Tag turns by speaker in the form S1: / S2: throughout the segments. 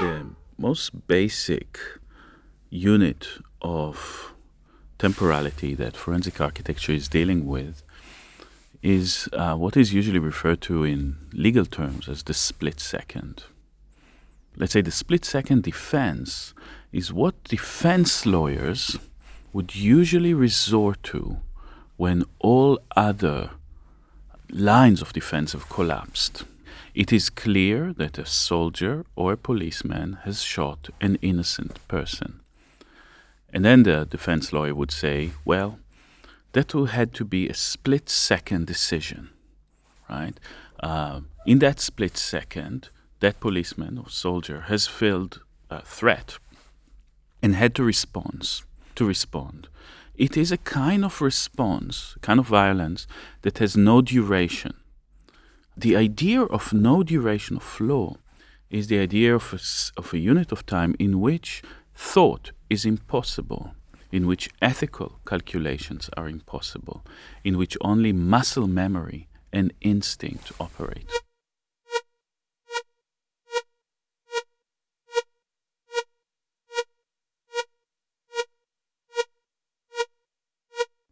S1: The most basic unit of temporality that forensic architecture is dealing with is uh, what is usually referred to in legal terms as the split second. Let's say the split second defense is what defense lawyers would usually resort to when all other lines of defense have collapsed. It is clear that a soldier or a policeman has shot an innocent person. And then the defense lawyer would say, well, that had to be a split second decision, right? Uh, in that split second, that policeman or soldier has felt a threat and had to respond. To respond, it is a kind of response, kind of violence that has no duration. The idea of no duration of law is the idea of a, of a unit of time in which thought is impossible, in which ethical calculations are impossible, in which only muscle memory and instinct operate.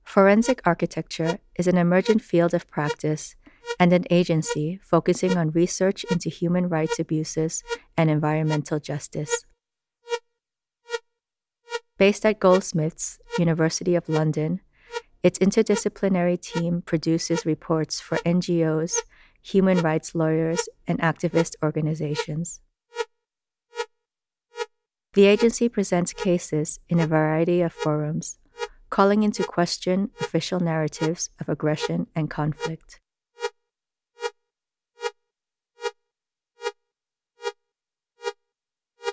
S2: Forensic architecture is an emergent field of practice and an agency focusing on research into human rights abuses and environmental justice. Based at Goldsmiths, University of London, its interdisciplinary team produces reports for NGOs, human rights lawyers, and activist organizations. The agency presents cases in a variety of forums calling into question official narratives of aggression and conflict.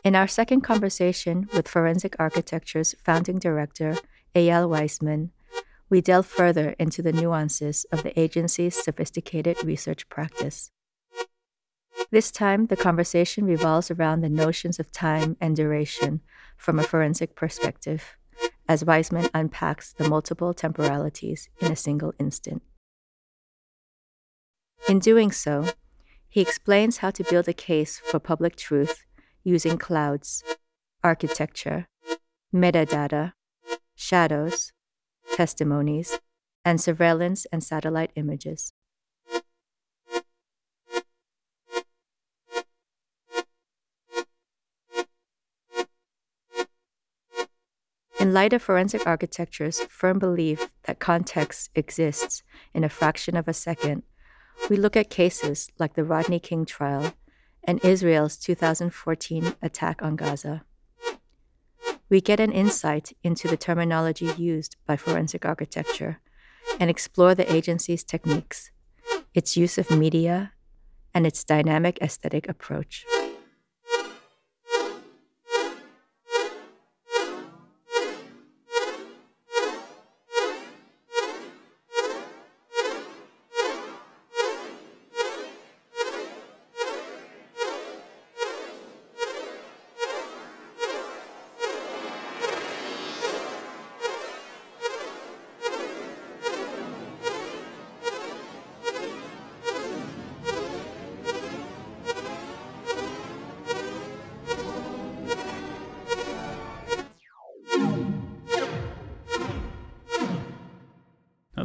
S2: In our second conversation with Forensic Architecture's founding director, Eyal Weizman, we delve further into the nuances of the agency's sophisticated research practice. This time, the conversation revolves around the notions of time and duration from a forensic perspective as Weizman unpacks the multiple temporalities in a single instant. In doing so, he explains how to build a case for public truth using clouds, architecture, metadata, shadows, testimonies, and surveillance and satellite images. In light of forensic architecture's firm belief that context exists in a fraction of a second, we look at cases like the Rodney King trial and Israel's 2014 attack on Gaza. We get an insight into the terminology used by forensic architecture and explore the agency's techniques, its use of media, and its dynamic aesthetic approach.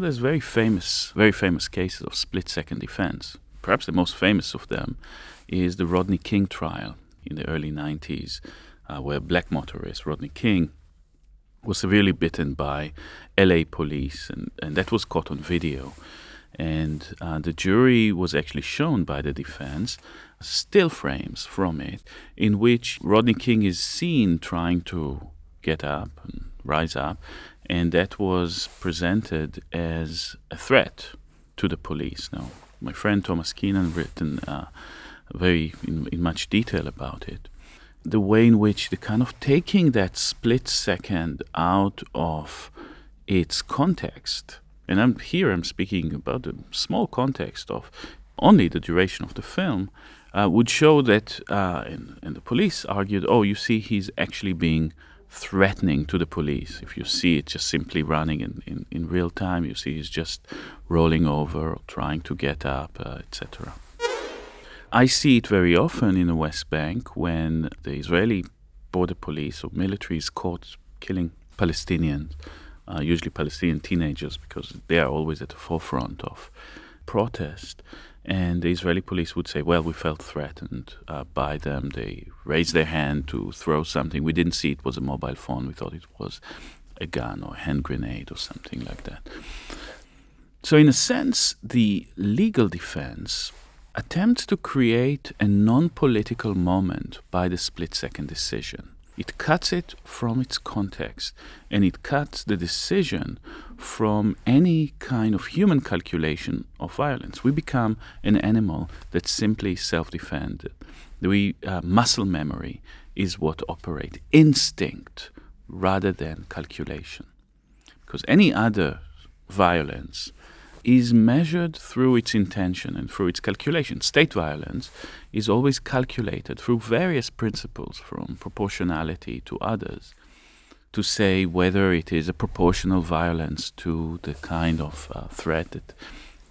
S1: There's very famous, very famous cases of split-second defense. Perhaps the most famous of them is the Rodney King trial in the early 90s, uh, where black motorist Rodney King was severely bitten by LA police, and, and that was caught on video. And uh, the jury was actually shown by the defense still frames from it, in which Rodney King is seen trying to get up and rise up, and that was presented as a threat to the police. Now, my friend Thomas Keenan written uh, very in, in much detail about it. The way in which the kind of taking that split second out of its context, and I'm here I'm speaking about the small context of only the duration of the film, uh, would show that, uh, and, and the police argued, oh, you see, he's actually being threatening to the police. If you see it just simply running in, in, in real time, you see he's just rolling over trying to get up, uh, etc. I see it very often in the West Bank when the Israeli border police or military is caught killing Palestinians, uh, usually Palestinian teenagers, because they are always at the forefront of protest. And the Israeli police would say, well, we felt threatened uh, by them. They raised their hand to throw something. We didn't see it was a mobile phone. We thought it was a gun or a hand grenade or something like that. So, in a sense, the legal defense attempts to create a non political moment by the split second decision. It cuts it from its context and it cuts the decision from any kind of human calculation of violence. We become an animal that simply self defended. We, uh, muscle memory is what operates, instinct rather than calculation. Because any other violence is measured through its intention and through its calculation. State violence is always calculated through various principles, from proportionality to others, to say whether it is a proportional violence to the kind of uh, threat that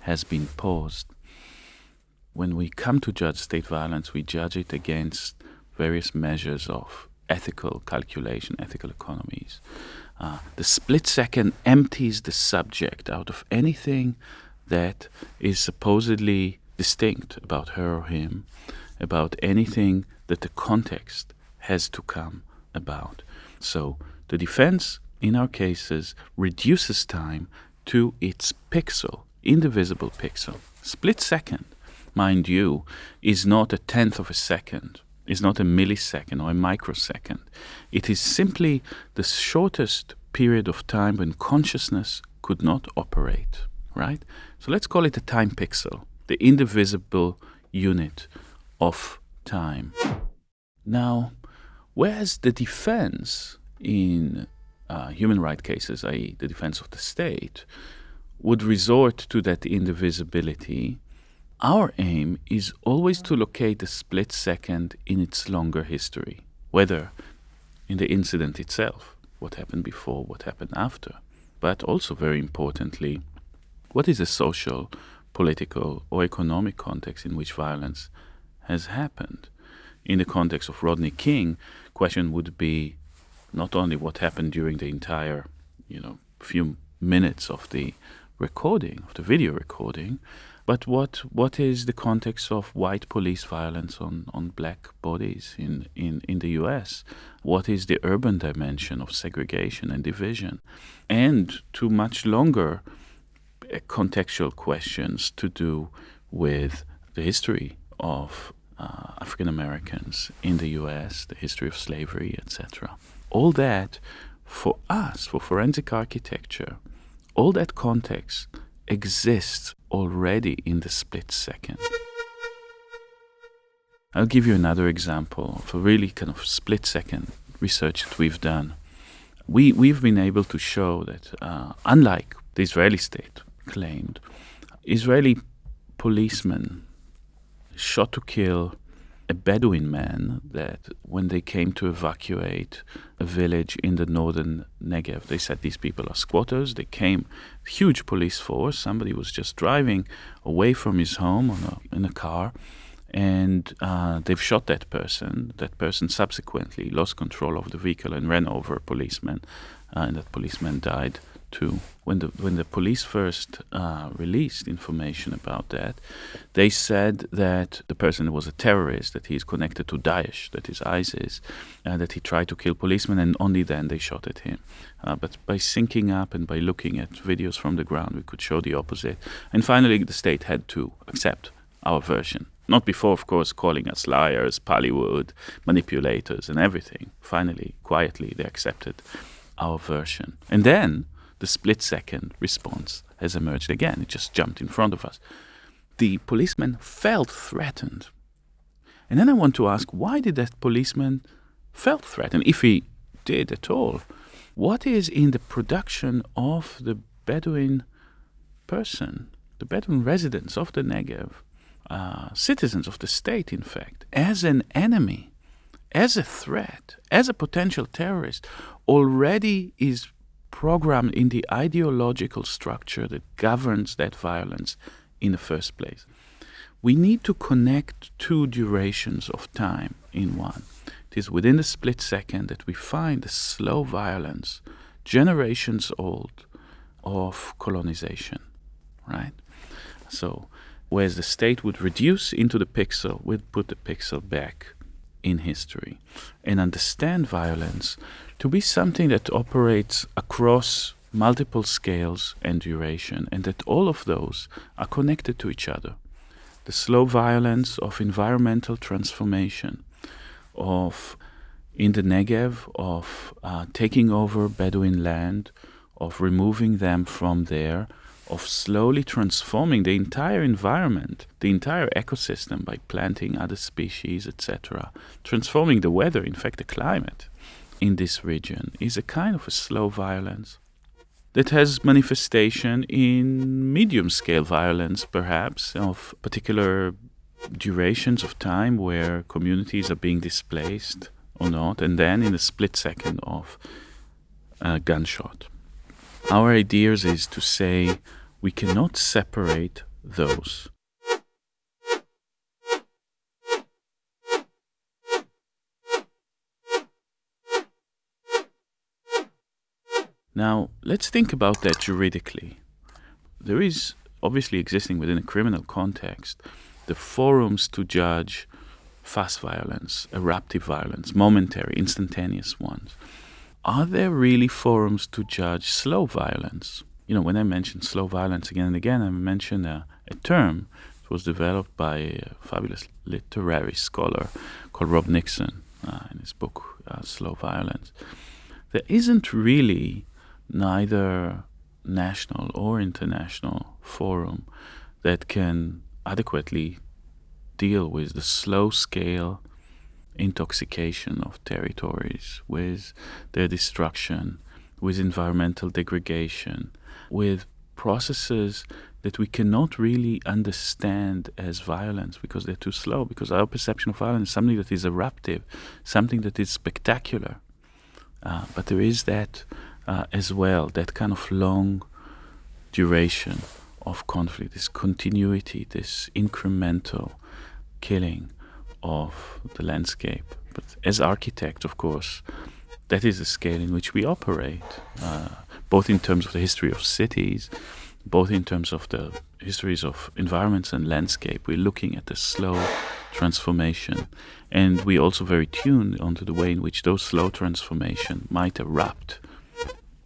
S1: has been posed. When we come to judge state violence, we judge it against various measures of ethical calculation, ethical economies. Uh, the split second empties the subject out of anything that is supposedly distinct about her or him, about anything that the context has to come about. So the defense, in our cases, reduces time to its pixel, indivisible pixel. Split second, mind you, is not a tenth of a second is not a millisecond or a microsecond. It is simply the shortest period of time when consciousness could not operate, right? So let's call it a time pixel, the indivisible unit of time. Now, whereas the defense in uh, human rights cases, i.e., the defense of the state, would resort to that indivisibility our aim is always to locate the split second in its longer history, whether in the incident itself, what happened before, what happened after, but also very importantly, what is the social, political, or economic context in which violence has happened. In the context of Rodney King, question would be not only what happened during the entire, you know, few minutes of the recording, of the video recording, but what what is the context of white police violence on, on black bodies in, in, in the US? What is the urban dimension of segregation and division? And to much longer uh, contextual questions to do with the history of uh, African Americans in the US, the history of slavery, etc. All that for us, for forensic architecture, all that context exists already in the split second. I'll give you another example of a really kind of split second research that we've done. We, we've been able to show that, uh, unlike the Israeli state claimed, Israeli policemen shot to kill a Bedouin man that when they came to evacuate a village in the northern Negev, they said these people are squatters. They came, huge police force. Somebody was just driving away from his home a, in a car, and uh, they've shot that person. That person subsequently lost control of the vehicle and ran over a policeman, uh, and that policeman died to when the when the police first uh, released information about that, they said that the person was a terrorist, that he is connected to Daesh, that is ISIS, uh, that he tried to kill policemen, and only then they shot at him. Uh, but by syncing up and by looking at videos from the ground, we could show the opposite. And finally, the state had to accept our version. Not before, of course, calling us liars, Hollywood, manipulators, and everything. Finally, quietly, they accepted our version. And then the split second response has emerged again. It just jumped in front of us. The policeman felt threatened. And then I want to ask why did that policeman felt threatened, if he did at all? What is in the production of the Bedouin person, the Bedouin residents of the Negev, uh, citizens of the state, in fact, as an enemy, as a threat, as a potential terrorist, already is programmed in the ideological structure that governs that violence in the first place. we need to connect two durations of time in one. It is within the split second that we find the slow violence, generations old, of colonization, right? So, whereas the state would reduce into the pixel, we'd put the pixel back in history and understand violence to be something that operates across multiple scales and duration, and that all of those are connected to each other. The slow violence of environmental transformation, of in the Negev, of uh, taking over Bedouin land, of removing them from there, of slowly transforming the entire environment, the entire ecosystem by planting other species, etc., transforming the weather, in fact, the climate in this region, is a kind of a slow violence that has manifestation in medium scale violence, perhaps, of particular durations of time where communities are being displaced or not, and then in a split second of a gunshot. Our ideas is to say we cannot separate those. Now, let's think about that juridically. There is obviously existing within a criminal context the forums to judge fast violence, eruptive violence, momentary, instantaneous ones. Are there really forums to judge slow violence? You know, when I mention slow violence again and again, I mention a, a term that was developed by a fabulous literary scholar called Rob Nixon uh, in his book uh, Slow Violence. There isn't really neither national or international forum that can adequately deal with the slow scale intoxication of territories, with their destruction, with environmental degradation, with processes that we cannot really understand as violence because they're too slow, because our perception of violence is something that is eruptive, something that is spectacular. Uh, but there is that uh, as well, that kind of long duration of conflict, this continuity, this incremental killing of the landscape. But as architect, of course, that is the scale in which we operate, uh, both in terms of the history of cities, both in terms of the histories of environments and landscape. We're looking at the slow transformation, and we're also very tuned onto the way in which those slow transformation might erupt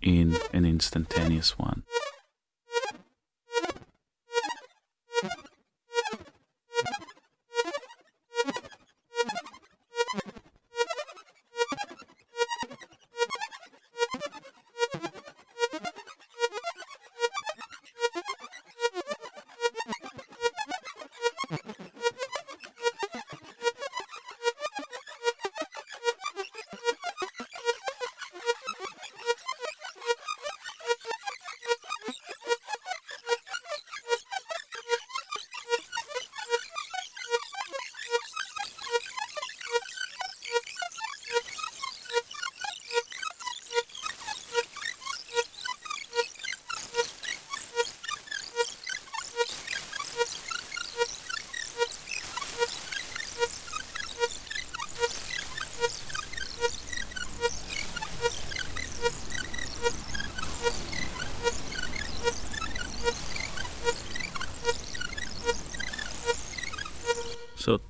S1: in an instantaneous one.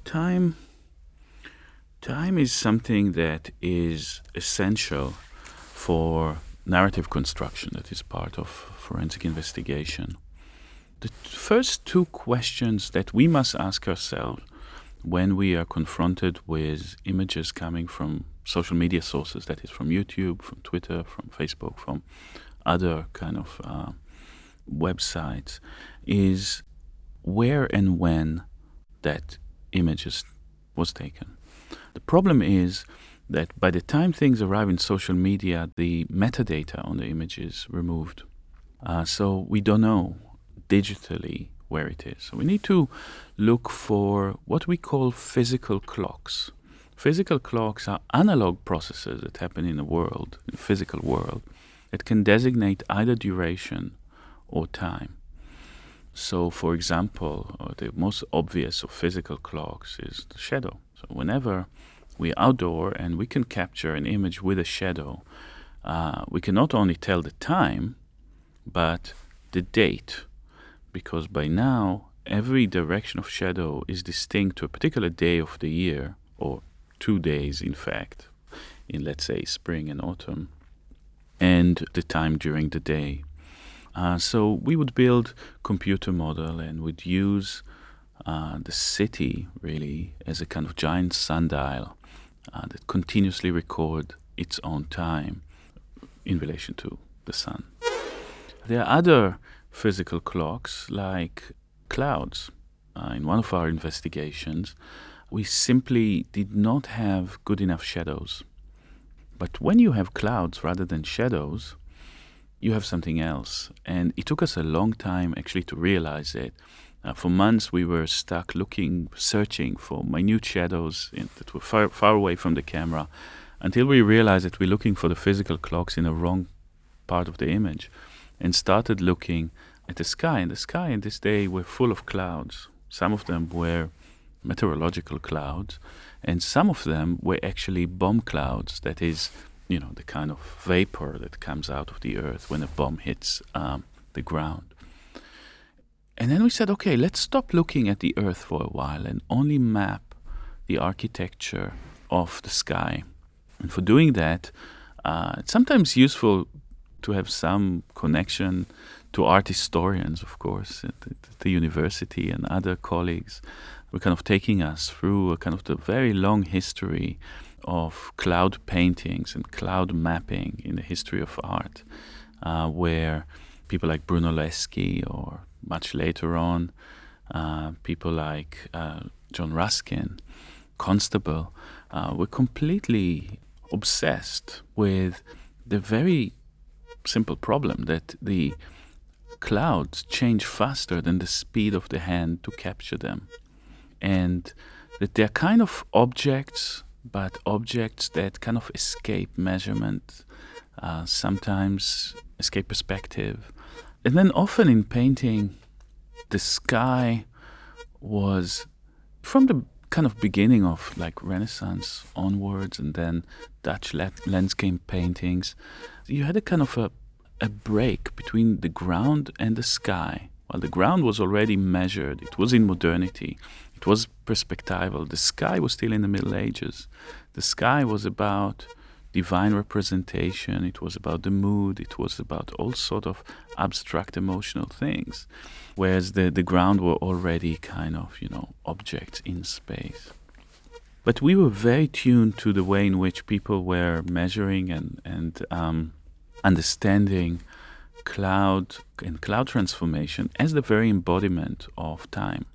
S1: Time time is something that is essential for narrative construction that is part of forensic investigation. The first two questions that we must ask ourselves when we are confronted with images coming from social media sources, that is from YouTube, from Twitter, from Facebook, from other kind of uh, websites, is where and when that images was taken. The problem is that by the time things arrive in social media, the metadata on the image is removed. Uh, so we don't know digitally where it is. So we need to look for what we call physical clocks. Physical clocks are analog processes that happen in the world, in the physical world, that can designate either duration or time. So, for example, uh, the most obvious of physical clocks is the shadow. So, whenever we're outdoor and we can capture an image with a shadow, uh, we can not only tell the time, but the date, because by now every direction of shadow is distinct to a particular day of the year, or two days, in fact, in let's say spring and autumn, and the time during the day. Uh, so we would build computer model and would use uh, the city really as a kind of giant sundial uh, that continuously record its own time in relation to the sun. There are other physical clocks like clouds. Uh, in one of our investigations, we simply did not have good enough shadows. But when you have clouds rather than shadows, you have something else. And it took us a long time actually to realize it. Uh, for months, we were stuck looking, searching for minute shadows in, that were far, far away from the camera until we realized that we're looking for the physical clocks in the wrong part of the image and started looking at the sky. And the sky in this day were full of clouds. Some of them were meteorological clouds, and some of them were actually bomb clouds. That is, you know, the kind of vapor that comes out of the earth when a bomb hits um, the ground. And then we said, okay, let's stop looking at the earth for a while and only map the architecture of the sky. And for doing that, uh, it's sometimes useful to have some connection to art historians, of course, at the, the university and other colleagues. Were kind of taking us through a kind of the very long history of cloud paintings and cloud mapping in the history of art, uh, where people like Bruno Brunelleschi or much later on, uh, people like uh, John Ruskin, Constable, uh, were completely obsessed with the very simple problem that the clouds change faster than the speed of the hand to capture them. And that they're kind of objects, but objects that kind of escape measurement, uh, sometimes escape perspective. And then often in painting, the sky was from the kind of beginning of like Renaissance onwards, and then Dutch landscape paintings, you had a kind of a, a break between the ground and the sky. While the ground was already measured, it was in modernity, it was perspectival. The sky was still in the Middle Ages. The sky was about divine representation, it was about the mood, it was about all sort of abstract emotional things. Whereas the, the ground were already kind of, you know, objects in space. But we were very tuned to the way in which people were measuring and, and um, understanding cloud and cloud transformation as the very embodiment of time,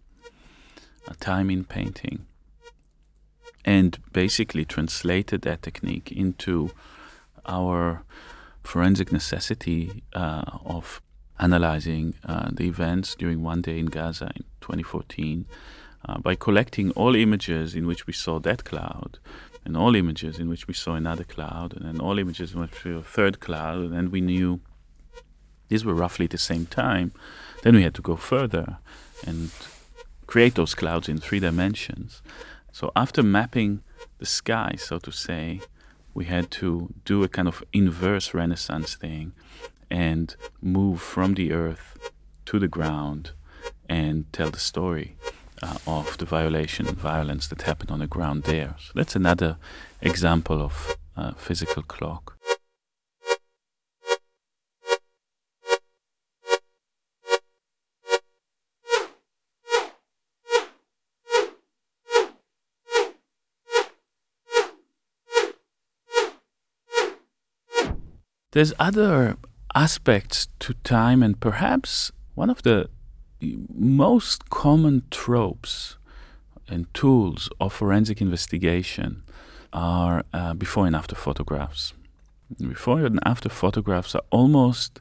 S1: a time in painting, and basically translated that technique into our forensic necessity uh, of analyzing uh, the events during one day in Gaza in 2014 uh, by collecting all images in which we saw that cloud, and all images in which we saw another cloud, and then all images in which we saw a third cloud, and then we knew these were roughly the same time. Then we had to go further and create those clouds in three dimensions. So after mapping the sky, so to say, we had to do a kind of inverse Renaissance thing and move from the earth to the ground and tell the story uh, of the violation and violence that happened on the ground there. So that's another example of uh, physical clock. There's other aspects to time, and perhaps one of the most common tropes and tools of forensic investigation are uh, before and after photographs. Before and after photographs are almost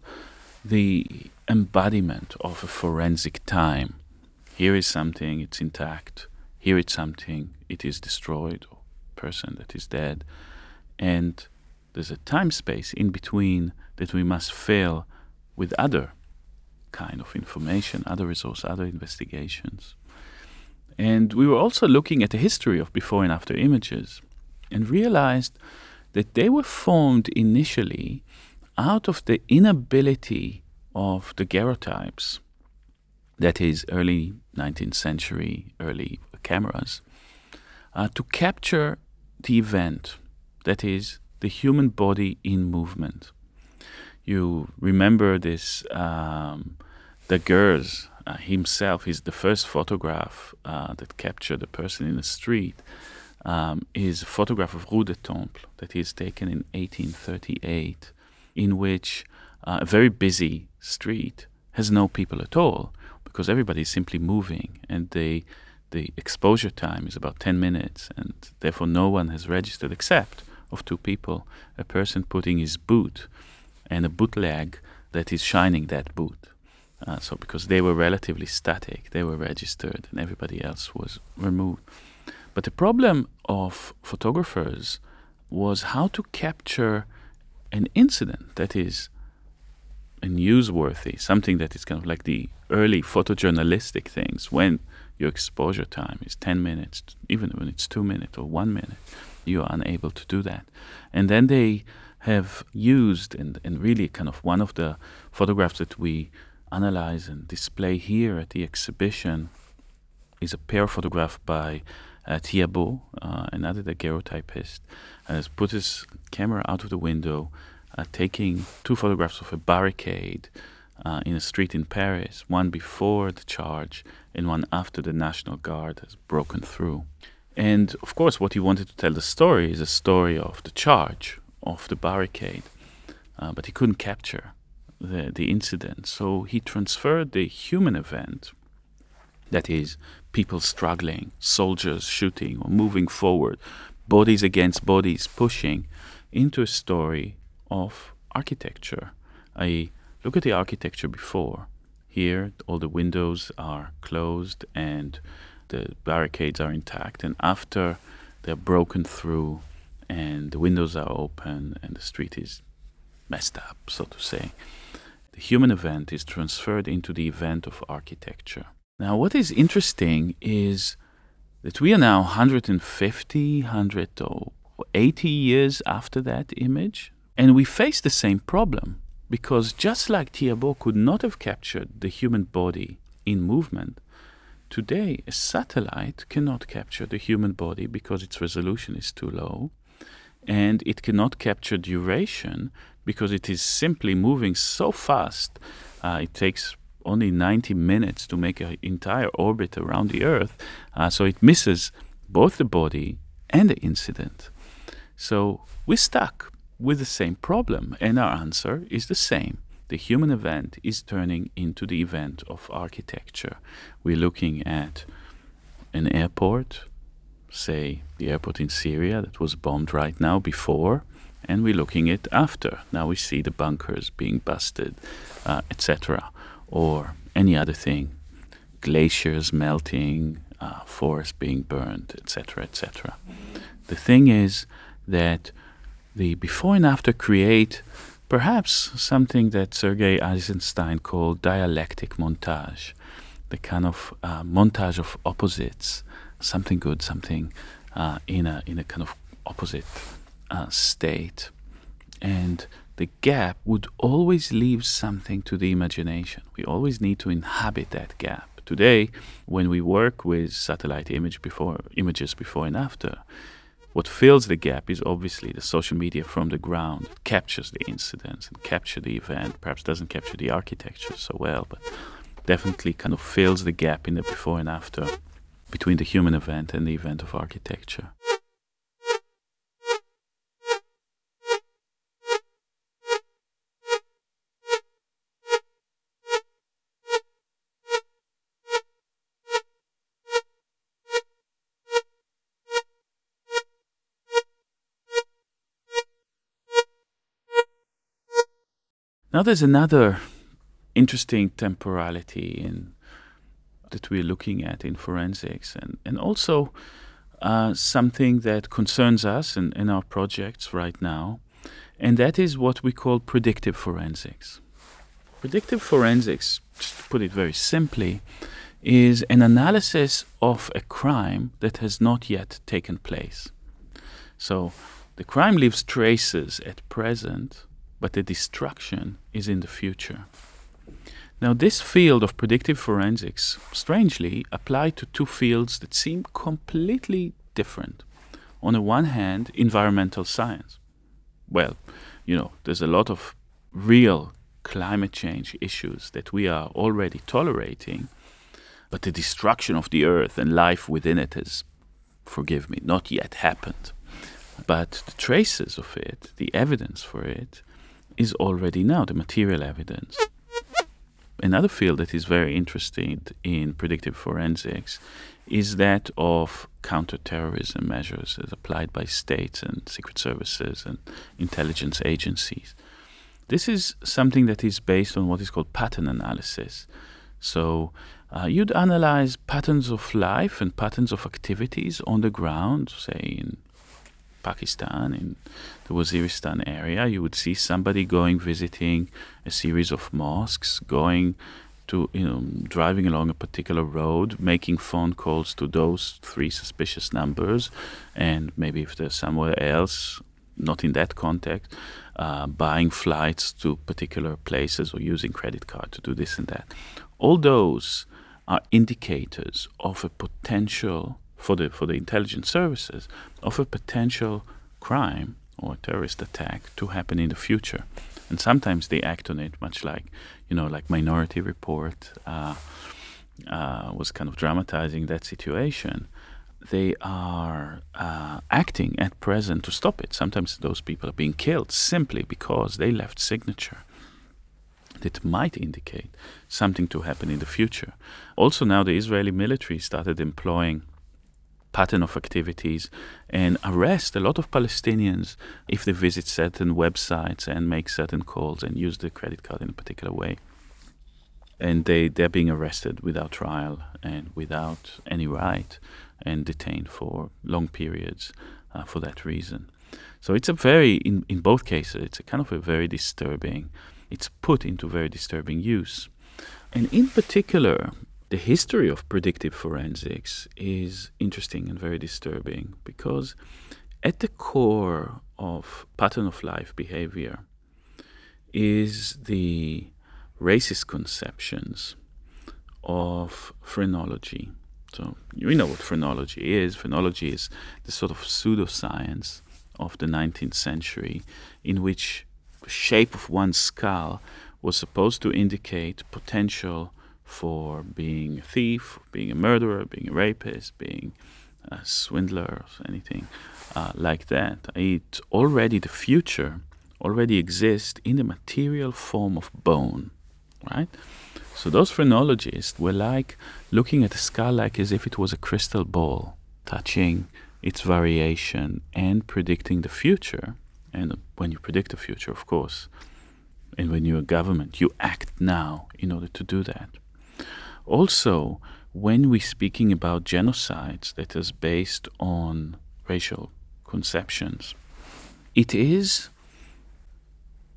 S1: the embodiment of a forensic time. Here is something, it's intact. Here is something, it is destroyed, or person that is dead. And there's a time space in between that we must fill with other kind of information, other resources, other investigations. And we were also looking at the history of before and after images and realized that they were formed initially out of the inability of the daguerreotypes, that is, early 19th century, early cameras, uh, to capture the event, that is, the human body in movement. You remember this, um, uh, himself is the first photograph uh, that captured a person in the street. Um, is a photograph of Rue de Temple that is taken in 1838, in which uh, a very busy street has no people at all because everybody is simply moving and they the exposure time is about 10 minutes, and therefore no one has registered except of two people a person putting his boot and a bootleg that is shining that boot. Uh, so, because they were relatively static, they were registered, and everybody else was removed. But the problem of photographers was how to capture an incident that is newsworthy, something that is kind of like the early photojournalistic things when your exposure time is 10 minutes, even when it's two minutes or one minute, you are unable to do that. And then they have used, and, and really kind of one of the photographs that we analyze and display here at the exhibition is a pair photograph by uh, Thibault, uh, another daguerreotypist, and has put his camera out of the window, uh, taking two photographs of a barricade uh, in a street in Paris, one before the charge and one after the National Guard has broken through. And of course, what he wanted to tell the story is a story of the charge, of the barricade, uh, but he couldn't capture the, the incident. So he transferred the human event, that is, people struggling, soldiers shooting or moving forward, bodies against bodies pushing, into a story of architecture, I Look at the architecture before. Here, all the windows are closed and the barricades are intact. And after they're broken through and the windows are open and the street is messed up, so to say, the human event is transferred into the event of architecture. Now, what is interesting is that we are now 150, eighty years after that image, and we face the same problem because just like Thibault could not have captured the human body in movement, today a satellite cannot capture the human body because its resolution is too low, and it cannot capture duration because it is simply moving so fast. Uh, it takes only 90 minutes to make an entire orbit around the Earth, uh, so it misses both the body and the incident. So we're stuck with the same problem, and our answer is the same. The human event is turning into the event of architecture. We're looking at an airport, say the airport in Syria that was bombed right now before, and we're looking at after. Now we see the bunkers being busted, uh, etc., or any other thing, glaciers melting, uh, forests being burned, etc., etc. The thing is that the before and after create perhaps something that Sergei Eisenstein called dialectic montage, the kind of uh, montage of opposites, something good, something uh, in a in a kind of opposite uh, state, and the gap would always leave something to the imagination. We always need to inhabit that gap. Today, when we work with satellite image before images before and after, what fills the gap is obviously the social media from the ground. It captures the incidents and capture the event. Perhaps doesn't capture the architecture so well, but definitely kind of fills the gap in the before and after between the human event and the event of architecture. Now there's another interesting temporality in that we're looking at in forensics, and and also uh, something that concerns us in, in our projects right now, and that is what we call predictive forensics. Predictive forensics, just to put it very simply, is an analysis of a crime that has not yet taken place. So the crime leaves traces at present, but the destruction is in the future. Now, this field of predictive forensics, strangely, applied to two fields that seem completely different. On the one hand, environmental science. Well, you know, there's a lot of real climate change issues that we are already tolerating, but the destruction of the earth and life within it has, forgive me, not yet happened. But the traces of it, the evidence for it, is already now, the material evidence. Another field that is very interested in predictive forensics is that of counterterrorism measures as applied by states and secret services and intelligence agencies. This is something that is based on what is called pattern analysis. So uh, you'd analyze patterns of life and patterns of activities on the ground, say in Pakistan, in the Waziristan area, you would see somebody going visiting a series of mosques, going to, you know, driving along a particular road, making phone calls to those three suspicious numbers, and maybe if they're somewhere else, not in that context, uh, buying flights to particular places or using credit card to do this and that. All those are indicators of a potential for the for the intelligence services of a potential crime or terrorist attack to happen in the future. And sometimes they act on it, much like you know, like Minority Report uh, uh, was kind of dramatizing that situation. They are uh, acting at present to stop it. Sometimes those people are being killed simply because they left signature that might indicate something to happen in the future. Also, now the Israeli military started employing pattern of activities and arrest a lot of Palestinians if they visit certain websites and make certain calls and use the credit card in a particular way. And they, they're being arrested without trial and without any right and detained for long periods uh, for that reason. So it's a very, in, in both cases, it's a kind of a very disturbing, it's put into very disturbing use. And in particular, the history of predictive forensics is interesting and very disturbing because at the core of pattern of life behavior is the racist conceptions of phrenology. So you know what phrenology is. Phrenology is the sort of pseudoscience of the 19th century in which the shape of one's skull was supposed to indicate potential for being a thief, being a murderer, being a rapist, being a swindler, or anything uh, like that. It already the future already exists in the material form of bone, right? So those phrenologists were like looking at the skull like as if it was a crystal ball, touching its variation and predicting the future. And when you predict the future, of course, and when you're a government, you act now in order to do that. Also, when we're speaking about genocides that is based on racial conceptions, it is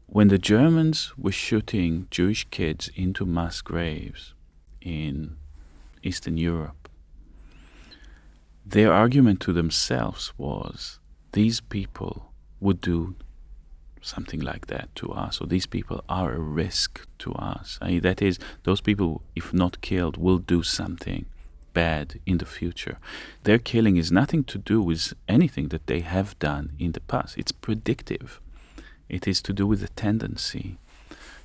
S1: when the Germans were shooting Jewish kids into mass graves in Eastern Europe, their argument to themselves was these people would do something like that to us, or these people are a risk to us. I mean, that is, those people, if not killed, will do something bad in the future. Their killing is nothing to do with anything that they have done in the past. It's predictive. It is to do with the tendency.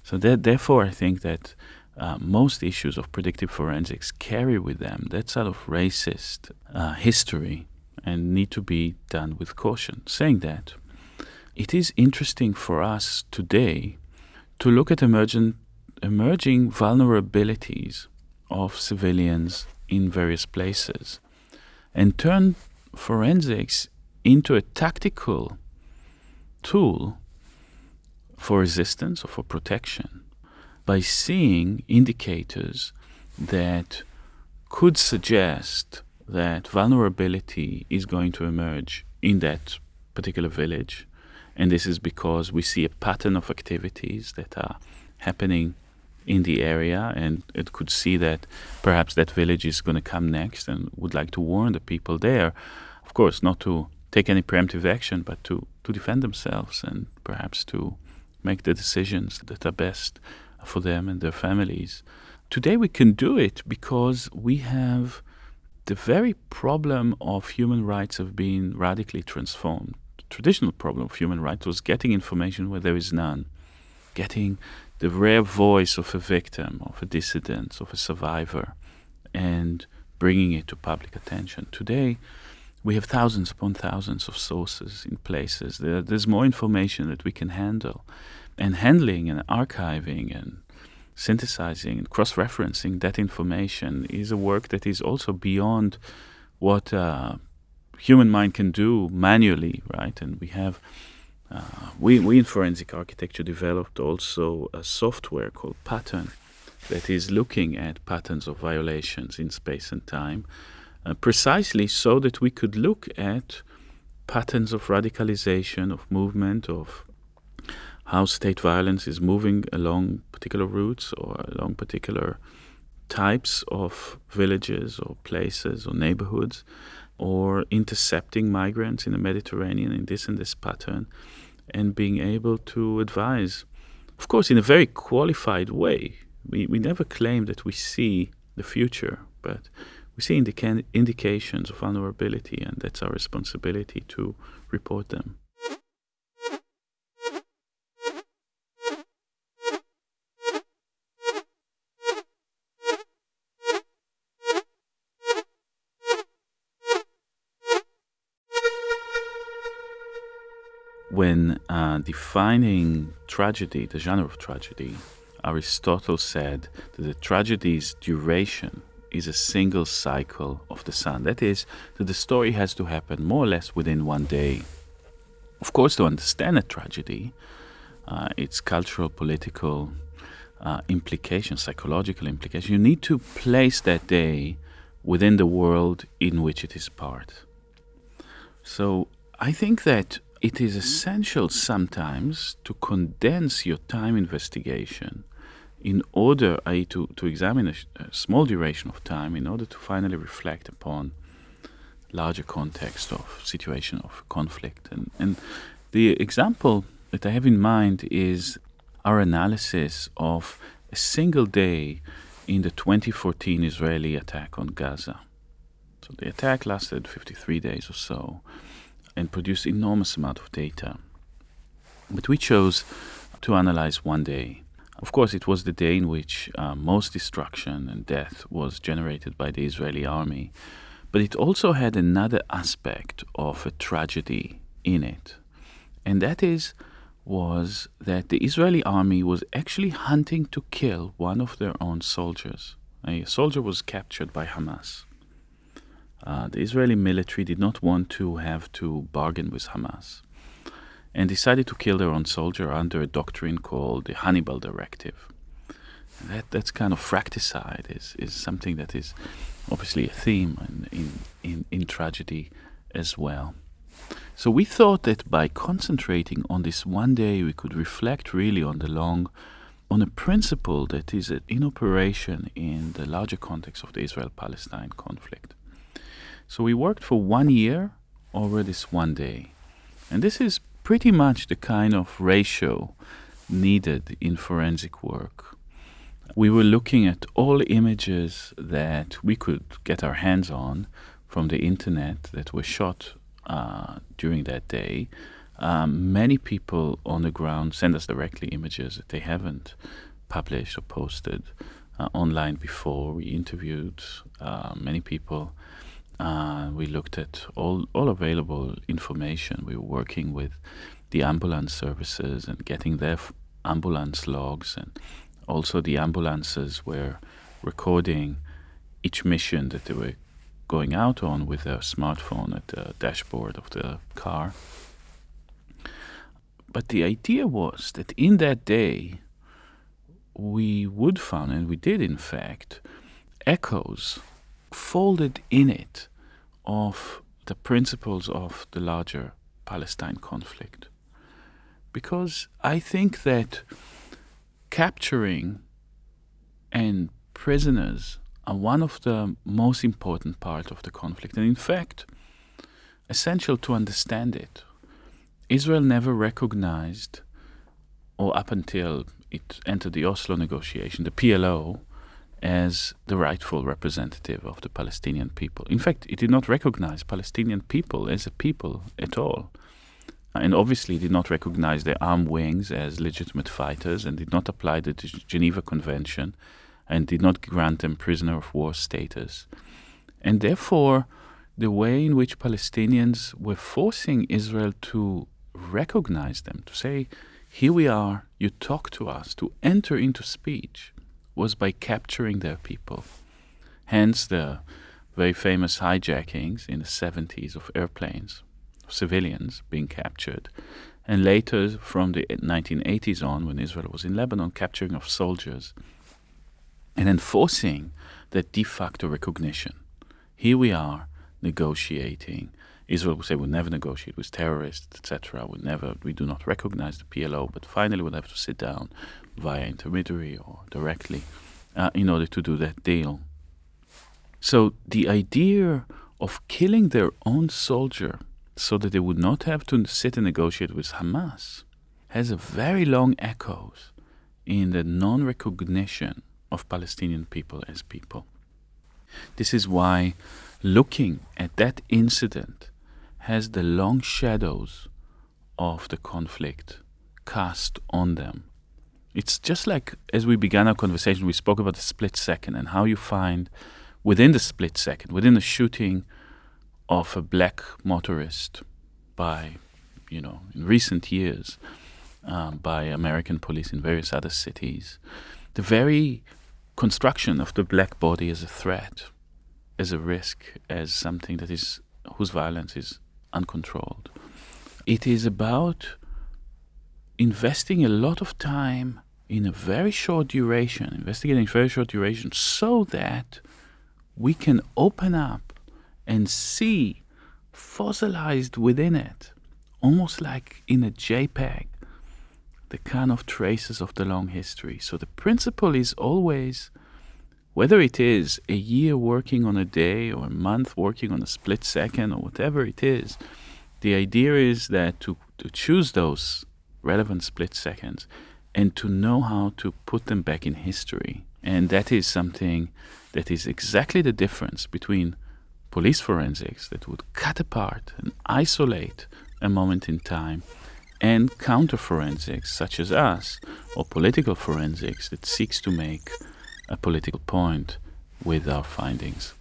S1: So that, therefore, I think that uh, most issues of predictive forensics carry with them that sort of racist uh, history and need to be done with caution. Saying that, it is interesting for us today to look at emergent, emerging vulnerabilities of civilians in various places and turn forensics into a tactical tool for resistance or for protection by seeing indicators that could suggest that vulnerability is going to emerge in that particular village and this is because we see a pattern of activities that are happening in the area and it could see that perhaps that village is going to come next and would like to warn the people there. Of course, not to take any preemptive action, but to, to defend themselves and perhaps to make the decisions that are best for them and their families. Today we can do it because we have the very problem of human rights have been radically transformed. Traditional problem of human rights was getting information where there is none, getting the rare voice of a victim, of a dissident, of a survivor, and bringing it to public attention. Today, we have thousands upon thousands of sources in places. There, there's more information that we can handle. And handling and archiving and synthesizing and cross referencing that information is a work that is also beyond what uh, human mind can do manually, right? And we have. Uh, we, we in forensic architecture developed also a software called Pattrn that is looking at patterns of violations in space and time uh, precisely so that we could look at patterns of radicalization, of movement, of how state violence is moving along particular routes or along particular types of villages or places or neighborhoods or intercepting migrants in the Mediterranean in this and this pattern and being able to advise, of course, in a very qualified way. We, we never claim that we see the future, but we see indica- indications of vulnerability, and that's our responsibility to report them. When uh, defining tragedy, the genre of tragedy, Aristotle said that the tragedy's duration is a single cycle of the sun. That is, that the story has to happen more or less within one day. Of course, to understand a tragedy, uh, its cultural, political uh, implications, psychological implications, you need to place that day within the world in which it is part. So I think that it is essential sometimes to condense your time investigation in order uh, to, to examine a, a, small duration of time in order to finally reflect upon larger context of situation of conflict. And, and the example that I have in mind is our analysis of a single day in the 2014 Israeli attack on Gaza. So the attack lasted 53 days or so and produce enormous amount of data. But we chose to analyze one day of course, it was the day in which uh, most destruction and death was generated by the Israeli army, but it also had another aspect of a tragedy in it, and that is was that the Israeli army was actually hunting to kill one of their own soldiers. A soldier was captured by Hamas. Uh, the Israeli military did not want to have to bargain with Hamas and decided to kill their own soldier under a doctrine called the Hannibal Directive. that, that's kind of fracticide is, is something that is obviously a theme in, in, in, in tragedy as well. So we thought that by concentrating on this one day, we could reflect really on the long, on a principle that is in operation in the larger context of the Israel-Palestine conflict. So we worked for one year over this one day, and this is pretty much the kind of ratio needed in forensic work. We were looking at all images that we could get our hands on from the internet that were shot uh, during that day. Um, many people on the ground send us directly images that they haven't published or posted uh, online before. We interviewed uh, many people. Uh, we looked at all, all available information. We were working with the ambulance services and getting their f- ambulance logs, and also the ambulances were recording each mission that they were going out on with their smartphone at the dashboard of the car. But the idea was that in that day, we would find, and we did in fact, echoes folded in it of the principles of the larger Palestine conflict. Because I think that capturing and prisoners are one of the most important part of the conflict. And in fact, essential to understand it. Israel never recognized, or up until it entered the Oslo negotiation, the PLO as the rightful representative of the Palestinian people. In fact, it did not recognize Palestinian people as a people at all. Uh, and obviously did not recognize their armed wings as legitimate fighters and did not apply the Geneva Convention and did not grant them prisoner of war status. And therefore, the way in which Palestinians were forcing Israel to recognize them, to say, here we are, you talk to us, to enter into speech, was by capturing their people. Hence the very famous hijackings in the 70s of airplanes, civilians being captured. And later, from the 1980s on, when Israel was in Lebanon, capturing of soldiers and enforcing that de facto recognition. Here we are negotiating. Israel will say we'll never negotiate with terrorists, etc. We never, we do not recognize the PLO, but finally we'll have to sit down via intermediary or directly uh, in order to do that deal. So the idea of killing their own soldier so that they would not have to sit and negotiate with Hamas has a very long echoes in the non-recognition of Palestinian people as people. This is why looking at that incident has the long shadows of the conflict cast on them. It's just like as we began our conversation, we spoke about the split second and how you find within the split second, within the shooting of a black motorist by, you know, in recent years, um, by American police in various other cities, the very construction of the black body as a threat, as a risk, as something that is whose violence is uncontrolled. It is about investing a lot of time in a very short duration, investigating very short duration, so that we can open up and see fossilized within it, almost like in a JPEG, the kind of traces of the long history. So the principle is always whether it is a year working on a day or a month working on a split second or whatever it is, the idea is that to, to choose those relevant split seconds and to know how to put them back in history. And that is something that is exactly the difference between police forensics that would cut apart and isolate a moment in time and counter forensics such as us or political forensics that seeks to make a political point with our findings.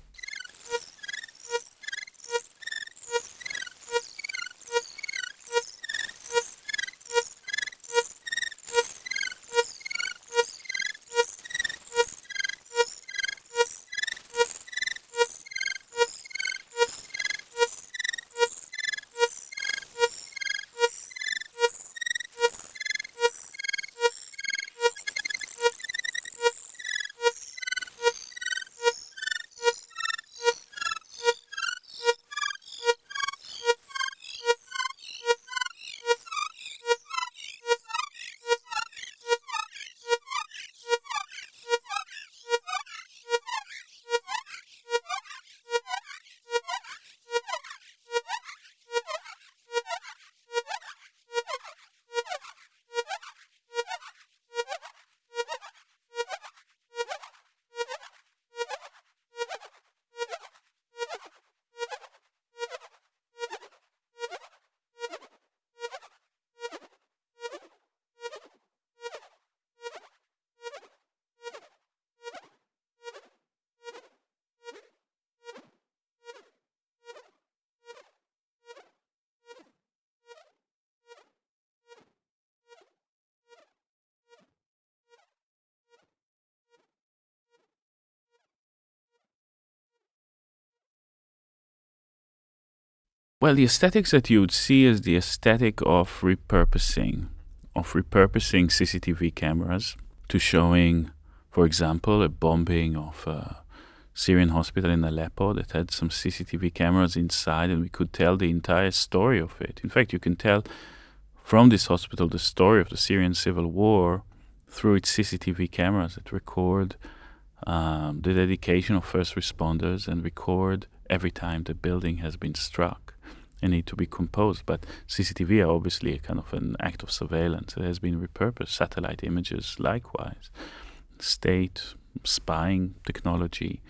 S1: Well, the aesthetics that you would see is the aesthetic of repurposing, of repurposing CCTV cameras to showing, for example, a bombing of a Syrian hospital in Aleppo that had some CCTV cameras inside, and we could tell the entire story of it. In fact, you can tell from this hospital the story of the Syrian civil war through its CCTV cameras that record um, the dedication of first responders and record every time the building has been struck and need to be composed. But CCTV are obviously a kind of an act of surveillance. It has been repurposed. Satellite images, likewise. State spying technology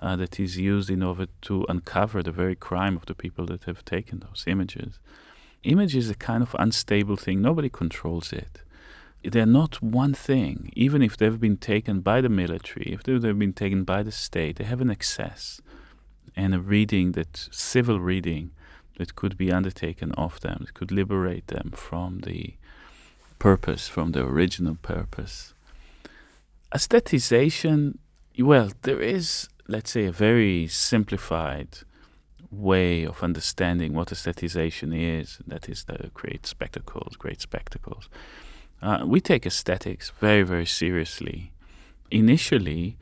S1: uh, that is used in order to uncover the very crime of the people that have taken those images. Image is a kind of unstable thing. Nobody controls it they're not one thing. Even if they've been taken by the military, if they've been taken by the state, they have an access and a reading that civil reading that could be undertaken of them, that could liberate them from the purpose, from the original purpose. Aestheticization, well, there is, let's say, a very simplified way of understanding what aestheticization is, that is to create spectacles, great spectacles. Uh, we take aesthetics very, very seriously. Initially,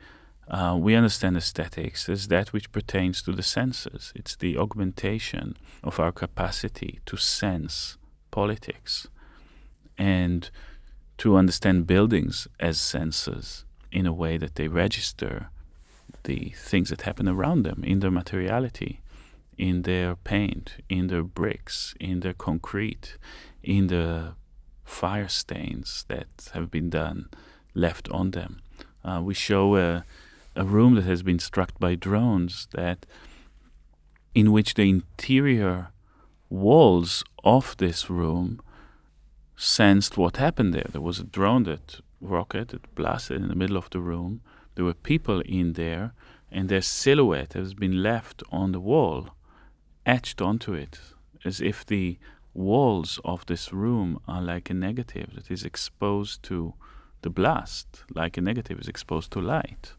S1: uh, we understand aesthetics as that which pertains to the senses. It's the augmentation of our capacity to sense politics and to understand buildings as senses in a way that they register the things that happen around them in their materiality, in their paint, in their bricks, in their concrete, in the fire stains that have been done left on them. Uh, we show a, a room that has been struck by drones that in which the interior walls of this room sensed what happened there. There was a drone that rocketed, blasted in the middle of the room. There were people in there, and their silhouette has been left on the wall, etched onto it, as if the walls of this room are like a negative that is exposed to the blast, like a negative is exposed to light.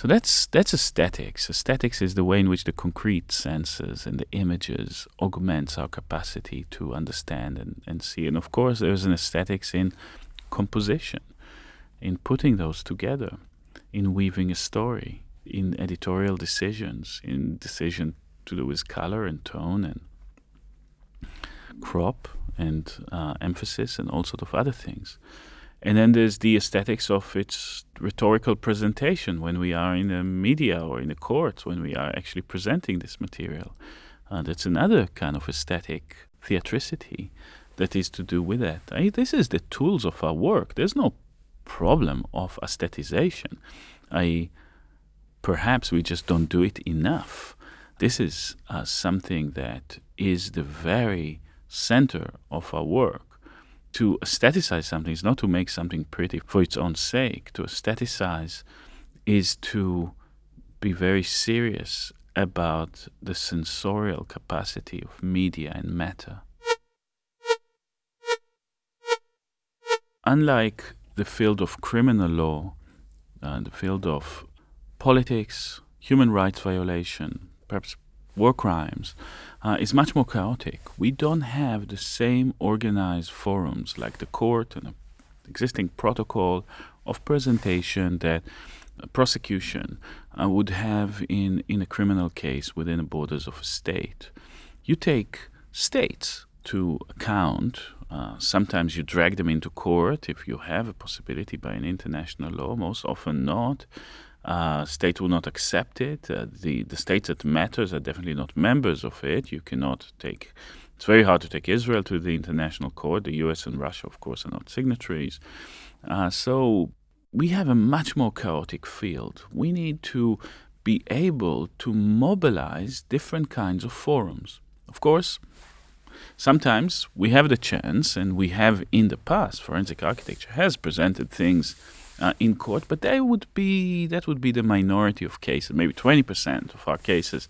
S1: So that's that's aesthetics. Aesthetics is the way in which the concrete senses and the images augments our capacity to understand and, and see. And of course there's an aesthetics in composition, in putting those together, in weaving a story, in editorial decisions, in decision to do with color and tone and crop and uh, emphasis and all sort of other things. And then there's the aesthetics of its rhetorical presentation when we are in the media or in the courts, when we are actually presenting this material. Uh, that's another kind of aesthetic theatricity that is to do with that. I, this is the tools of our work. There's no problem of aestheticization. I, perhaps we just don't do it enough. This is uh, something that is the very center of our work. To aestheticize something is not to make something pretty for its own sake. To aestheticize is to be very serious about the sensorial capacity of media and matter. Unlike the field of criminal law, uh, the field of politics, human rights violation, perhaps war crimes, uh, is much more chaotic. We don't have the same organized forums like the court and the existing protocol of presentation that prosecution uh, would have in, in a criminal case within the borders of a state. You take states to account. Uh, sometimes you drag them into court if you have a possibility by an international law, most often not. Uh, state will not accept it. Uh, the the states that matters are definitely not members of it. You cannot take. It's very hard to take Israel to the international court. The U.S. and Russia, of course, are not signatories. Uh, so we have a much more chaotic field. We need to be able to mobilize different kinds of forums. Of course, sometimes we have the chance, and we have in the past, forensic architecture has presented things uh, in court, but that would be that would be the minority of cases. Maybe twenty percent of our cases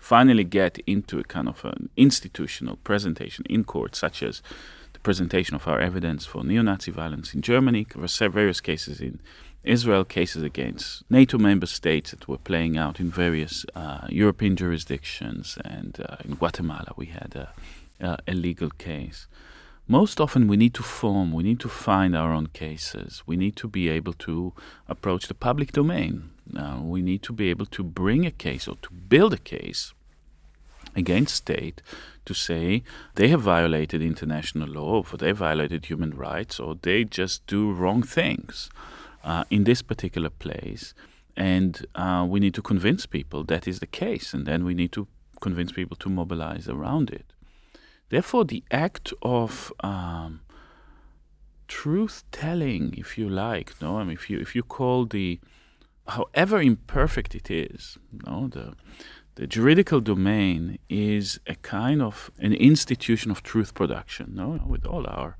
S1: finally get into a kind of an institutional presentation in court, such as the presentation of our evidence for neo-Nazi violence in Germany, various cases in Israel, cases against NATO member states that were playing out in various uh, European jurisdictions, and uh, in Guatemala we had a, a legal case most often we need to form, we need to find our own cases. We need to be able to approach the public domain. Uh, we need to be able to bring a case or to build a case against state to say they have violated international law, or they violated human rights, or they just do wrong things. uh, in this particular place. And uh, we need to convince people that is the case, and then we need to convince people to mobilize around it. Therefore, the act of um, truth telling, if you like, no, I mean, if you if you call the, however imperfect it is, no, the the juridical domain is a kind of an institution of truth production, no, with all our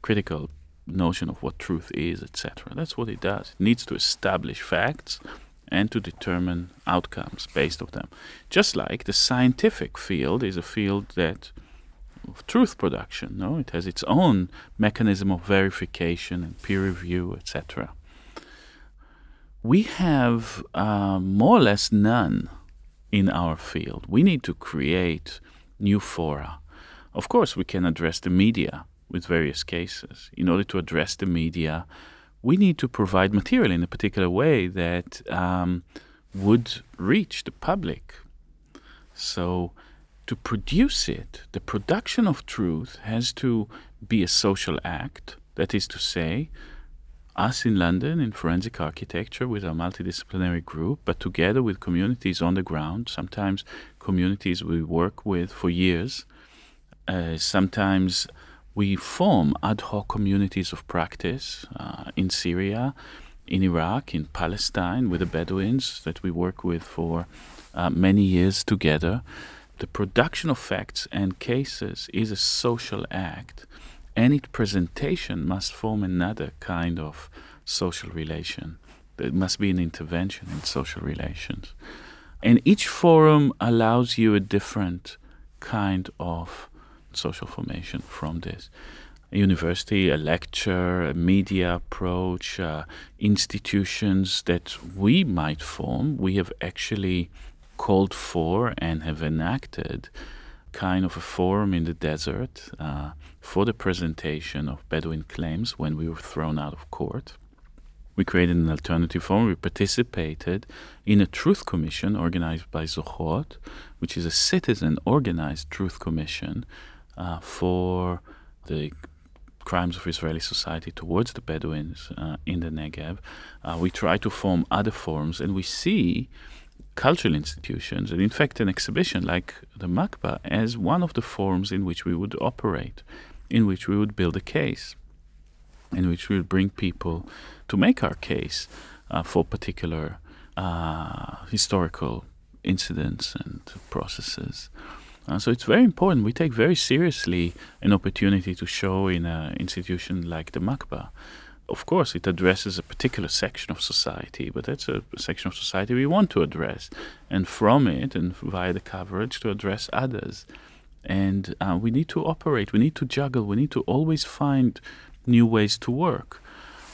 S1: critical notion of what truth is, etc. That's what it does. It needs to establish facts and to determine outcomes based of them. Just like the scientific field is a field that of truth production, no, it has its own mechanism of verification and peer review, etc. We have uh, more or less none in our field. We need to create new fora. Of course, we can address the media with various cases. In order to address the media, we need to provide material in a particular way that um, would reach the public. So, to produce it, the production of truth has to be a social act. That is to say, us in London in forensic architecture with our multidisciplinary group, but together with communities on the ground, sometimes communities we work with for years, uh, sometimes we form ad hoc communities of practice uh, in Syria, in Iraq, in Palestine, with the Bedouins that we work with for uh, many years together. The production of facts and cases is a social act, and its presentation must form another kind of social relation. There must be an intervention in social relations. And each forum allows you a different kind of social formation from this. A university, a lecture, a media approach, uh, institutions that we might form, we have actually called for and have enacted kind of a forum in the desert uh, for the presentation of Bedouin claims when we were thrown out of court. We created an alternative forum. We participated in a truth commission organized by Zochrot, which is a citizen organized truth commission uh, for the crimes of Israeli society towards the Bedouins uh, in the Negev. Uh, we try to form other forms, and we see cultural institutions, and in fact, an exhibition like the MACBA, as one of the forms in which we would operate, in which we would build a case, in which we would bring people to make our case uh, for particular uh, historical incidents and processes. Uh, so it's very important. We take very seriously an opportunity to show in an institution like the MACBA. Of course, it addresses a particular section of society, but that's a, section of society we want to address, and from it and via the coverage to address others. And uh, we need to operate. We need to juggle. We need to always find new ways to work.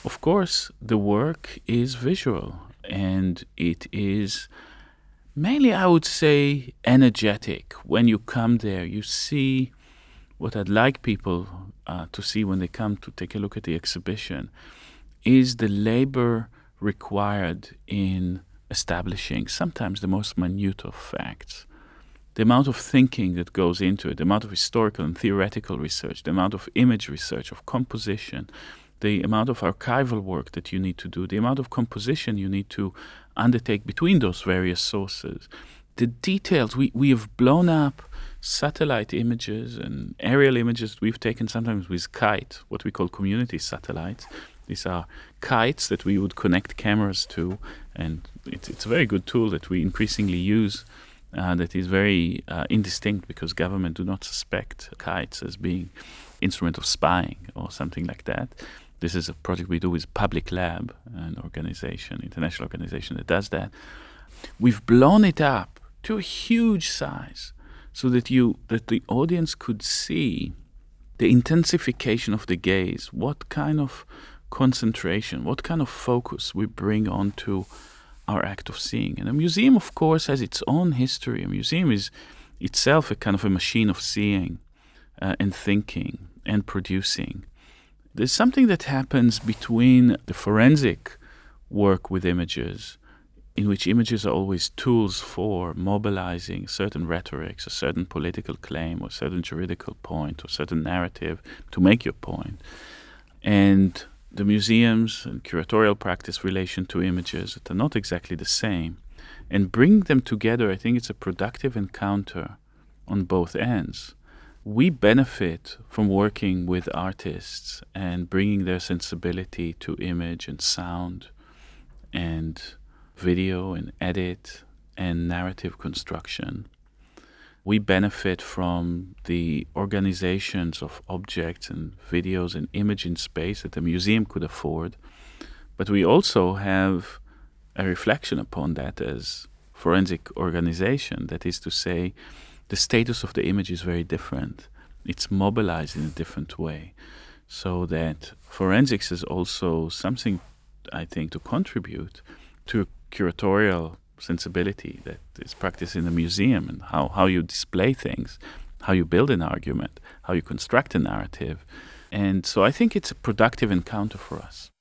S1: Of course, the work is visual, and it is mainly I would say energetic. When you come there, you see what I'd like people uh, to see when they come to take a look at the exhibition is the labor required in establishing sometimes the most minute of facts. The amount of thinking that goes into it, the amount of historical and theoretical research, the amount of image research, of composition, the amount of archival work that you need to do, the amount of composition you need to undertake between those various sources. The details, we, we have blown up satellite images and aerial images we've taken sometimes with kite, what we call community satellites. These are kites that we would connect cameras to, and it's, it's a very good tool that we increasingly use. Uh, that is very uh, indistinct because government do not suspect kites as being instrument of spying or something like that. This is a project we do with Public Lab, an organization, international organization that does that. We've blown it up to a huge size so that you that the audience could see the intensification of the gaze, what kind of concentration, what kind of focus we bring onto our act of seeing. And a museum, of course, has its own history. A museum is itself a kind of a machine of seeing uh, and thinking and producing. There's something that happens between the forensic work with images, in which images are always tools for mobilizing certain rhetorics, a certain political claim, or certain juridical point, or certain narrative to make your point. and the museums and curatorial practice relation to images that are not exactly the same and bring them together, I think it's a productive encounter on both ends. We benefit from working with artists and bringing their sensibility to image and sound and video and edit and narrative construction. We benefit from the organizations of objects and videos and image in space that the museum could afford. But we also have a reflection upon that as forensic organization. That is to say, the status of the image is very different. It's mobilized in a different way. So that forensics is also something, I think, to contribute to curatorial sensibility that is practiced in a museum and how, how you display things, how you build an argument, how you construct a narrative. And so I think it's a productive encounter for us.